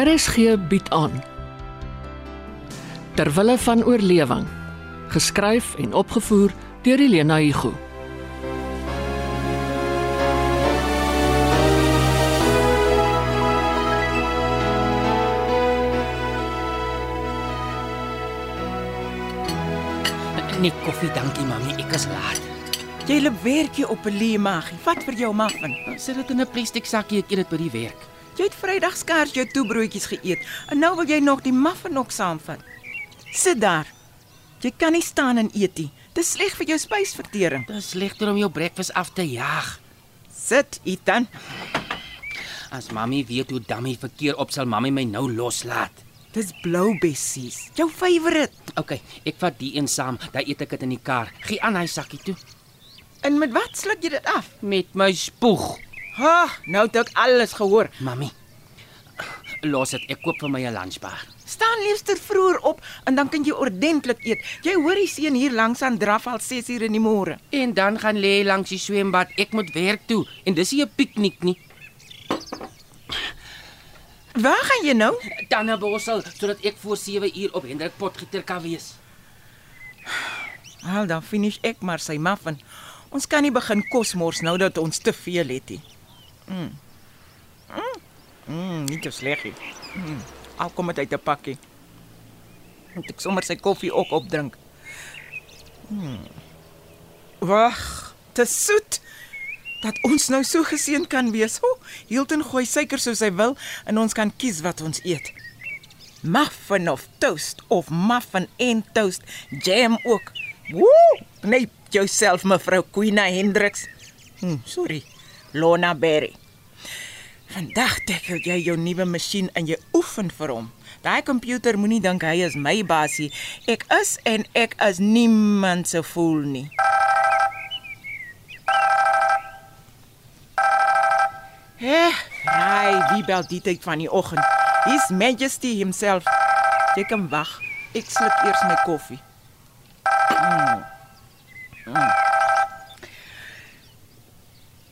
RSG bied aan Terwille van oorlewing geskryf en opgevoer deur Elena Igu Nee, koffie, dankie mami, ek is laat. Jy loop werkie op 'n leemagie. Vat vir jou muffin. Sit dit in 'n plastiek sakkie, ek eet dit by die werk. Jy het Vrydag skaars jou toebroodjies geëet en nou wil jy nog die muffin ook saamvat. Sit daar. Jy kan nie staan en eet nie. Dis sleg vir jou spysvertering. Dit is slegter om jou breakfast af te jaag. Sit, Ethan. As mami weet hoe dummy verkeer op sal mami my nou loslaat. Dis blou bessies. Jou favourite. OK, ek vat die een saam, dan eet ek dit in die kar. Gie aan hy sakkie toe En met wat sluk jy dit af? met my spoeg. Ha, nou het ek alles gehoor. Mami. Los dit, ek koop vir my 'n lunchbar. Staan liefster vroeër op en dan kan jy ordentlik eet. Jy hoor die seun hier langs aan draf al 6 uur in die môre. En dan gaan lê langs die swembad. Ek moet werk toe en dis nie 'n piknik nie. Waar gaan jy nou? Tannebossel sodat ek voor 7 uur op Hendrik Potgieter kan wees. Al dan finish ek maar sy muffin. Ons kan nie begin kos mors nou dat ons te veel het nie. Mm. Mm, mm nie te sleg nie. Mm. Al kom dit uit 'n pakkie. Moet ek sommer sy koffie ook opdrink. Mm. Wag, te soet. Dat ons nou so geseën kan wees. Ho, Hilton gooi suiker soos hy wil en ons kan kies wat ons eet. Muffin of toast of muffin en toast, jam ook. Woe! Nee, jouself mevrou Queena Hendriks. Hm, sorry. Lona Berry. Vandag tackle jy jou nuwe masjien en jy oefen vir hom. Daai komputer moenie dink hy is my basie. Ek is en ek is niemand se fool nie. Eh, raai, wie bel die tyd van die oggend? His Majesty himself. Jy kan wag. Ek sluk eers my koffie. Mm. Mm.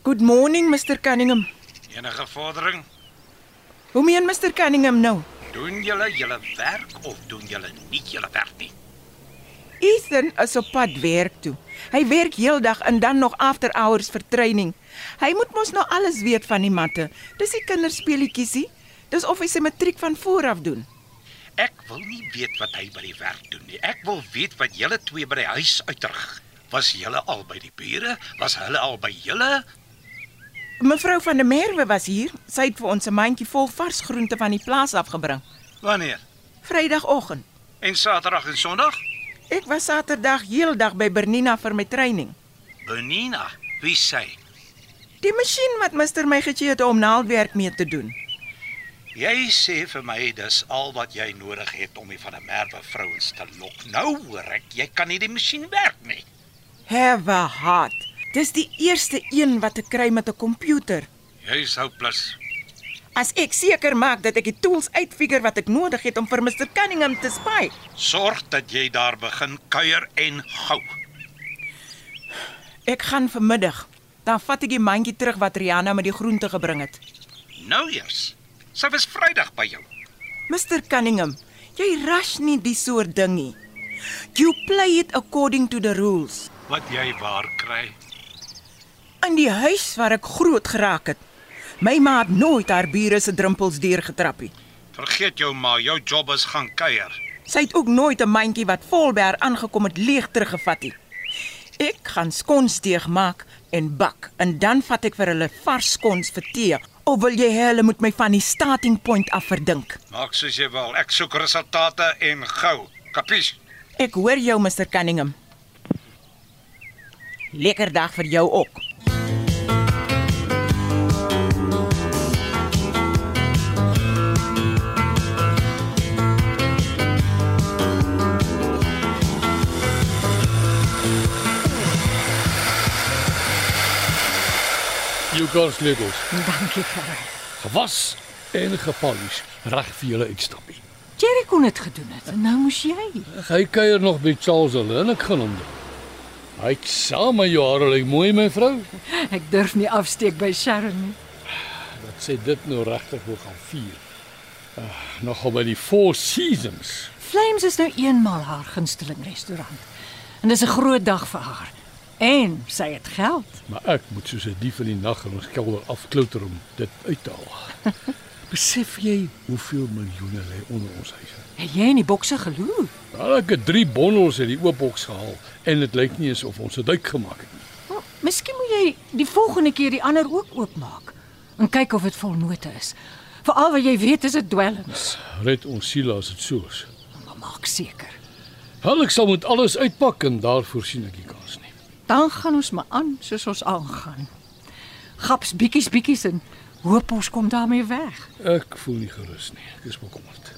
Good morning, Mr Cunningham. Enige vordering? Hoe meen Mr Cunningham nou? Doen julle julle werk of doen julle nie julle werk nie? Ethan is op pad werk toe. Hy werk heeldag en dan nog after hours vir training. Hy moet mos nou alles weet van die matte. Dis die kinderspeletjiesie. Dis of hy sy matriek van voor af doen. Ek wil nie weet wat hy by die werk doen nie. Ek wil weet wat julle twee by die huis uitrig. Was julle al by die bure? Was hulle al by julle? Mevrou van der Merwe was hier. Sy het vir ons 'n mandjie vol vars groente van die plaas afgebring. Wanneer? Vrydagoggend. En Saterdag en Sondag? Ek was Saterdag heeldag by Bernina vir my training. Benina, wie sê? Die masjien wat Mr my gegee het om naaldwerk mee te doen. Jy sê vir my dis al wat jy nodig het om die van 'n merwe vrouens te lok. Nou hoor ek, jy kan nie die masjien werk nie. Have a heart. Dis die eerste een wat ek kry met 'n komputer. Jy sou plus. As ek seker maak dat ek die tools uitfigure wat ek nodig het om vir Mr Cunningham te spy. Sorg dat jy daar begin kuier en gou. Ek gaan vanmiddag. Dan vat ek die mandjie terug wat Rihanna met die groente gebring het. Nou eers. Sy was Vrydag by jou. Mr Cunningham, jy rush nie die soort ding nie. You play it according to the rules. Wat jy waar kry. In die huis waar ek groot geraak het. My ma het nooit haar bure se drempels deurgetrap nie. Vergeet jou ma, jou job is gaan kuier. Sy het ook nooit 'n mandjie wat vol haar aangekom het leeg teruggevat nie. Ek gaan skonsdeeg maak en bak en dan vat ek vir hulle vars skons vir tee. Of wil jy hê hulle moet my van die starting point af verdink? Maak soos jy wil. Ek soek resultate en gou. Kapies? Ek hoor jou, Mr Cunningham. Lekker dag vir jou ook. Jou karsleutels. Dankie, Gerry. Gewas en gepolish. Reg vir julle uitstappie. Jerry kon dit gedoen het. En nou moes jy. Hy kuier nog by Charles hulle en ek gaan hom doen. Hy het saam met jou hare lyk mooi my vrou. Ek durf nie afsteek by Sharon nie. Dat sê dit nou regtig wil gaan vier. Nogal by die Four Seasons. Flames is nou eenmal haar gunsteling restaurant. En dis 'n groot dag vir haar. En sy het geld. Maar ek moet soos 'n dief in die nag in ons kelder afklouter om dit uit te haal. Besef jy hoeveel miljoene lê onder ons huise? Het jy in die bokse geloer? Nou, ek het 3 bondels uit die oop boks gehaal en dit lyk nie asof ons 'n duik gemaak het nie. Oh, miskien moet jy die volgende keer die ander ook oopmaak en kyk of dit vol note is. Veral wat jy weet is dit dwelms. Red ons siele as dit so is. Maar maak seker. Wel, ek sal moet alles uitpak en daarvoor sien ek nie kans nie. Dan gaan ons maar aan soos ons aangaan. Gaps bietjies bietjies en hoop ons kom daarmee weg. Ek voel nie gerus nie. Ek is bekommerd.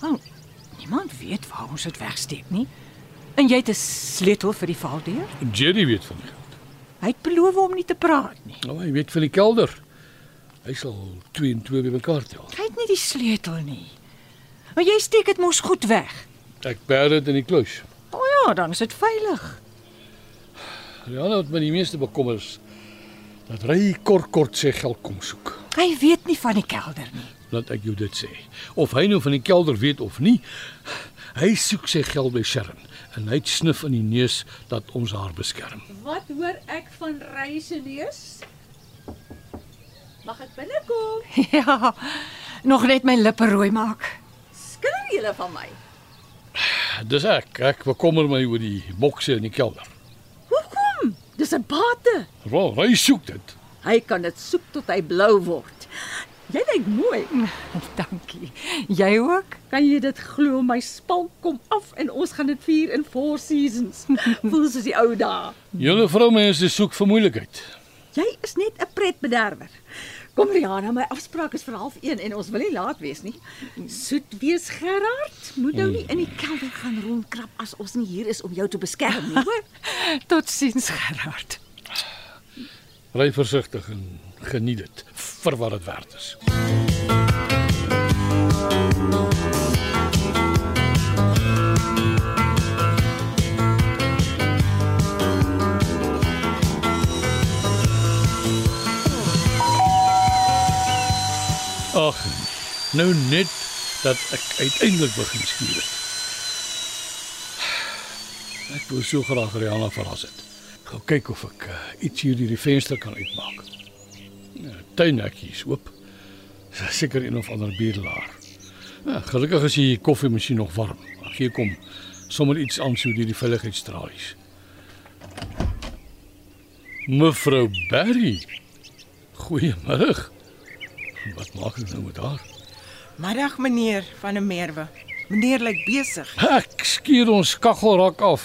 Want niemand weet waar ons dit wegsteek nie. En jy het 'n sleutel vir die valdeur? Jerry weet van dit. Hy het beloof om nie te praat nie. Nou, hy weet van die kelder. Hy sal 2 en 2 bymekaar tel. Hy het nie die sleutel nie. Maar jy steek dit mos goed weg. Ek bær dit in die kluis. O ja, dan is dit veilig. Ja, wat my die meeste bekommer is dat Ry kort kort sy geld kom soek. Hy weet nie van die kelder nie. Laat ek jou dit sê. Of hy nou van die kelder weet of nie, hy soek sy geld by Sharon en hy snif in die neus dat ons haar beskerm. Wat hoor ek van reisineus? Mag ek binnekom? Ja, nog net my lippe rooi maak. Skinder julle van my? Dis ek. Ek bekommer my oor die bokse in die kelder. Dis 'n bate. Wel, hy soek dit. Hy kan dit soek tot hy blou word. Jy lyk mooi. Dankie. Jy ook? Kan jy dit glo? My spalk kom af en ons gaan dit vier in Four Seasons. Voel soos die ou dae. Julle vroumense soek vir moeilikheid. Jy is net 'n pretbederwer. Kom Rihanna, my afspraak is vir 0.30 en ons wil nie laat wees nie. Soet wees Gerard. Moet nou nie in die kelder gaan rondkrap as ons nie hier is om jou te beskerm nie, hoor? Totsiens Gerard. Ry versigtig en geniet dit vir wat dit werd is. Ag, nou net dat ek uiteindelik begin skuur het. Ek wou so graag Rihanna verras het. Gou kyk of ek uh, iets hier deur die venster kan uitmaak. Ja, tuinhekkie is oop. Seker een of ander bedelaar. Ja, gelukkig is die koffiemasjien nog warm. Ag, hier kom sommer iets aan so deur die veiligheidstralies. Mevrou Berry. Goeiemôre. Wat maak ek nou met haar? Middag meneer van der Merwe. Meneer lyk besig. Ek skuur ons kaggelrak af.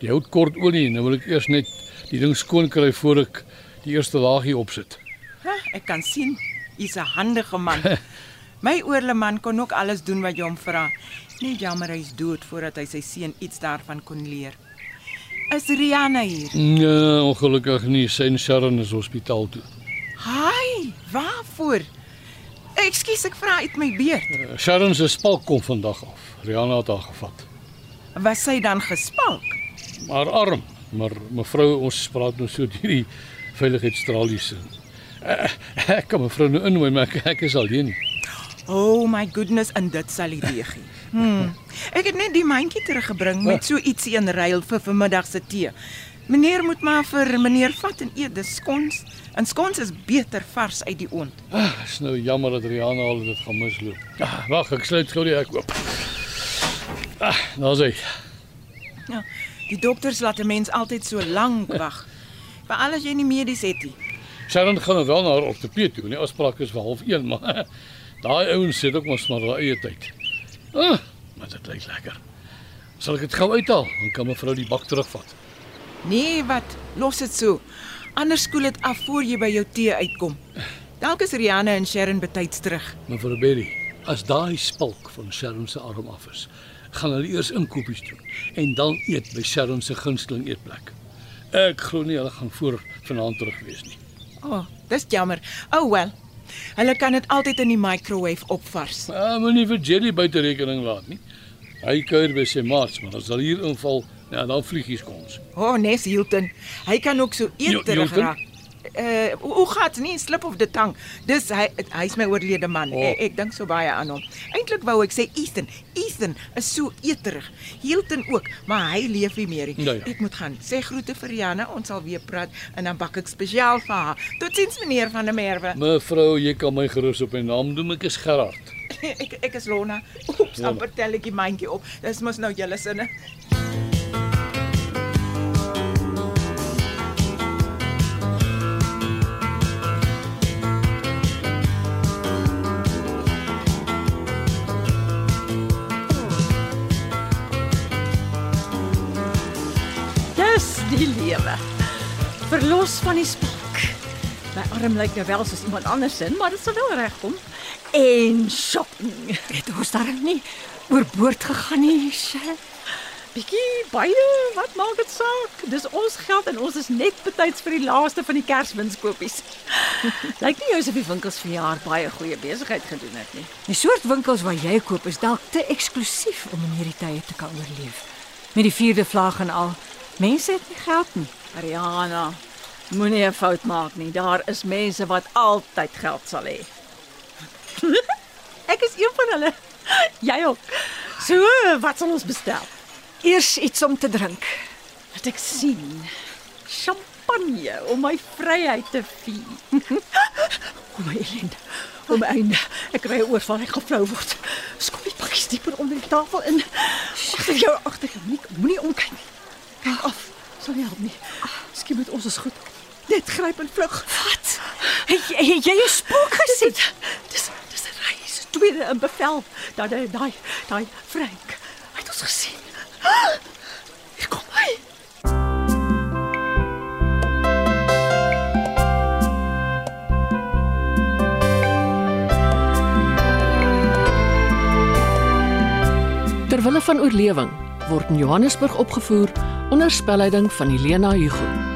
Die hout kort olie, nou wil ek eers net die ding skoon kry voor ek die eerste laagie opsit. Ha, ek kan sien hy's 'n handige man. My oorleman kon ook alles doen wat jy hom vra. Net jammer hy's dood voordat hy sy seun iets daarvan kon leer. Is Rihanna hier? Nee, ongelukkig nie. Sy en Sharon is hospitaal toe. Haai, waarvoor? Ekskuus, ek vra uit my beurt. Eh, Sharon se spalk kom vandag af. Rihanna het haar gevat. Was sy dan gespalk? Maar arm, maar mevrou ons praat nou so deur die veiligheidstralies in. Eh, Ek kan mevrou nou innooi, maar ek, ek is alleen. Oh my goodness, en dit sal die deegie. Hmm. Ek het net die mandjie teruggebring met so ietsie in ruil vir vanmiddag se tee. Meneer moet maar vir meneer vat en eet. Dis skons. En skons is beter vars uit die oond. Ah, is nou jammer dat Rihanna al dit gaan misloop. Ah, Wag, ek sluit gou die hek oop. Ah, daar's hy. Ja, die dokters laat 'n mens altyd so lank wag. Veral as jy nie medies het nie. Sharon gaan nou wel na haar ortoped toe. Die afspraak is vir 0.30, maar daai ouens sit ook mos maar hulle eie tyd. Ah, maar dit lyk lekker. Sal ek dit gou uithaal? Dan kan mevrou die bak terugvat. Nee, wat? Los dit so. Anders koel dit af voor jy by jou tee uitkom. Dalk is Rihanna en Sharon betyds terug. Mevrou Berry, as daai spalk van Sharon se arm af is, gaan hulle eers inkopies doen en dan eet by Sharon se gunsteling eetplek. Ek glo nie hulle gaan voor vanaand terug wees nie. O, oh, dis jammer. Oh well. Hulle kan dit altyd in die microwave opvars. Ah, moenie vir Jerry buite rekening laat nie. Hy kuier by sy maats, maar as hulle hier inval, ja, dan vlieg hy skons. O, oh, Nes Hilton. Hy kan ook so eeterig Hilton? raak. uh hoe hoe gaat's nie slip of die tang. Dis hy hy's my oorlede man. Oh. Oh. Ek, ek dink so baie aan hom. Eintlik wou ek sê Ethan. Ethan is so eterig. Hilton ook, maar hy leef nie meer nie. Nou ja. Ek moet gaan. Sê groete vir Rianne. Ons sal weer praat en dan bak ek spesiaal vir haar. Totsiens meneer van der Merwe. Mevrou, jy kan my gerus op my naam noem. Ek is Gerard. ek ek is Lona. Oeps, amper tel ek die mandjie op. Dis mos nou julle sinne. Verlos van die spank. My arm lyk nou wel soos iemand anders se, maar dit sal wel regkom. En shopping. Het ons daar nie oorboord gegaan nie, Shell? Bietjie beide, wat maak dit saak? Dis ons geld en ons is net betyds vir die laaste van die Kerswinskopies. Lyk nie asof die winkels vir jaar baie goeie besigheid gedoen het nie. Die soort winkels waar jy koop is dalk te eksklusief om in hierdie tye te kan oorleef. Met die vierde vlaag en al. Mense het nie geld nie. Ariana, moenie 'n fout maak nie. Daar is mense wat altyd geld sal hê. Ek is een van hulle. Jy ook. So, wat sal ons bestel? Eers iets om te drink. Wat ek sien. Champagne om my vryheid te vier. o my ellende. O my einde. Ek kry 'n oorval, ek gaan flou word. Skop die pakkies dieper onder die tafel in. Agter jou, agter jou. Moenie moenie omkyk nie. Kyk af. Sal nie help nie. Skien met ons is goed. Net gryp en vlug. Wat? Het jy, het jy 'n spook gesien? Dis dis 'n reis. Tweede in bevel. Daai daai daai daai Frank. Hy het ons gesien. Hier kom hy. Terwille van oorlewing word in Johannesburg opgevoer onder spelleiding van Helena Hugo.